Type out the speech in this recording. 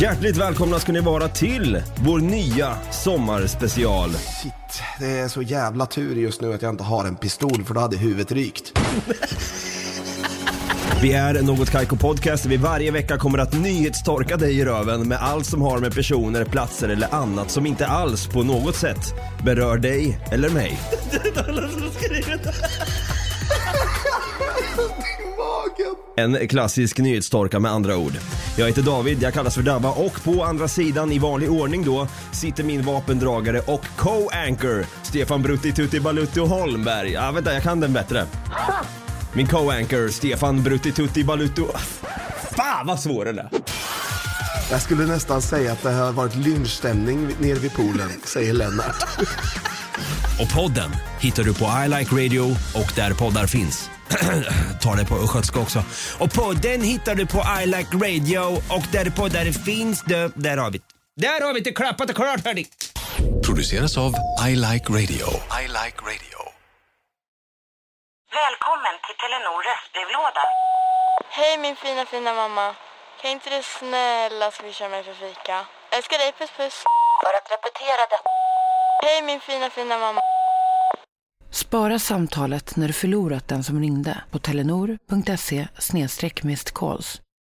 Hjärtligt välkomna ska ni vara till vår nya sommarspecial. Shit, det är så jävla tur just nu att jag inte har en pistol för då hade huvudet rykt. Vi är Något Kaiko Podcast där vi varje vecka kommer att nyhetstorka dig i röven med allt som har med personer, platser eller annat som inte alls på något sätt berör dig eller mig. En klassisk nyhetstorka med andra ord. Jag heter David, jag kallas för Dabba och på andra sidan i vanlig ordning då sitter min vapendragare och co-anchor Stefan Brutti Tutti Balutto Holmberg. Ja, vänta, jag kan den bättre. Min co-anchor Stefan Brutti Tutti Balutto. Fan vad svår den är. Jag skulle nästan säga att det har varit lynchstämning nere vid poolen, säger Lennart. Och podden hittar du på I Like Radio och där poddar finns. Ta det på östgötska också. Och podden hittar du på I Like Radio och där poddar finns. Det, där har vi Där har vi det klappat och klart hörni. Produceras av I Like Radio. I Like Radio. Välkommen till Telenor röstbrevlåda. Hej min fina fina mamma. Kan inte du snälla swisha mig för fika? Älskar dig, puss puss. För att repetera detta. Hej min fina fina mamma. Spara samtalet när du förlorat den som ringde på telenor.se calls.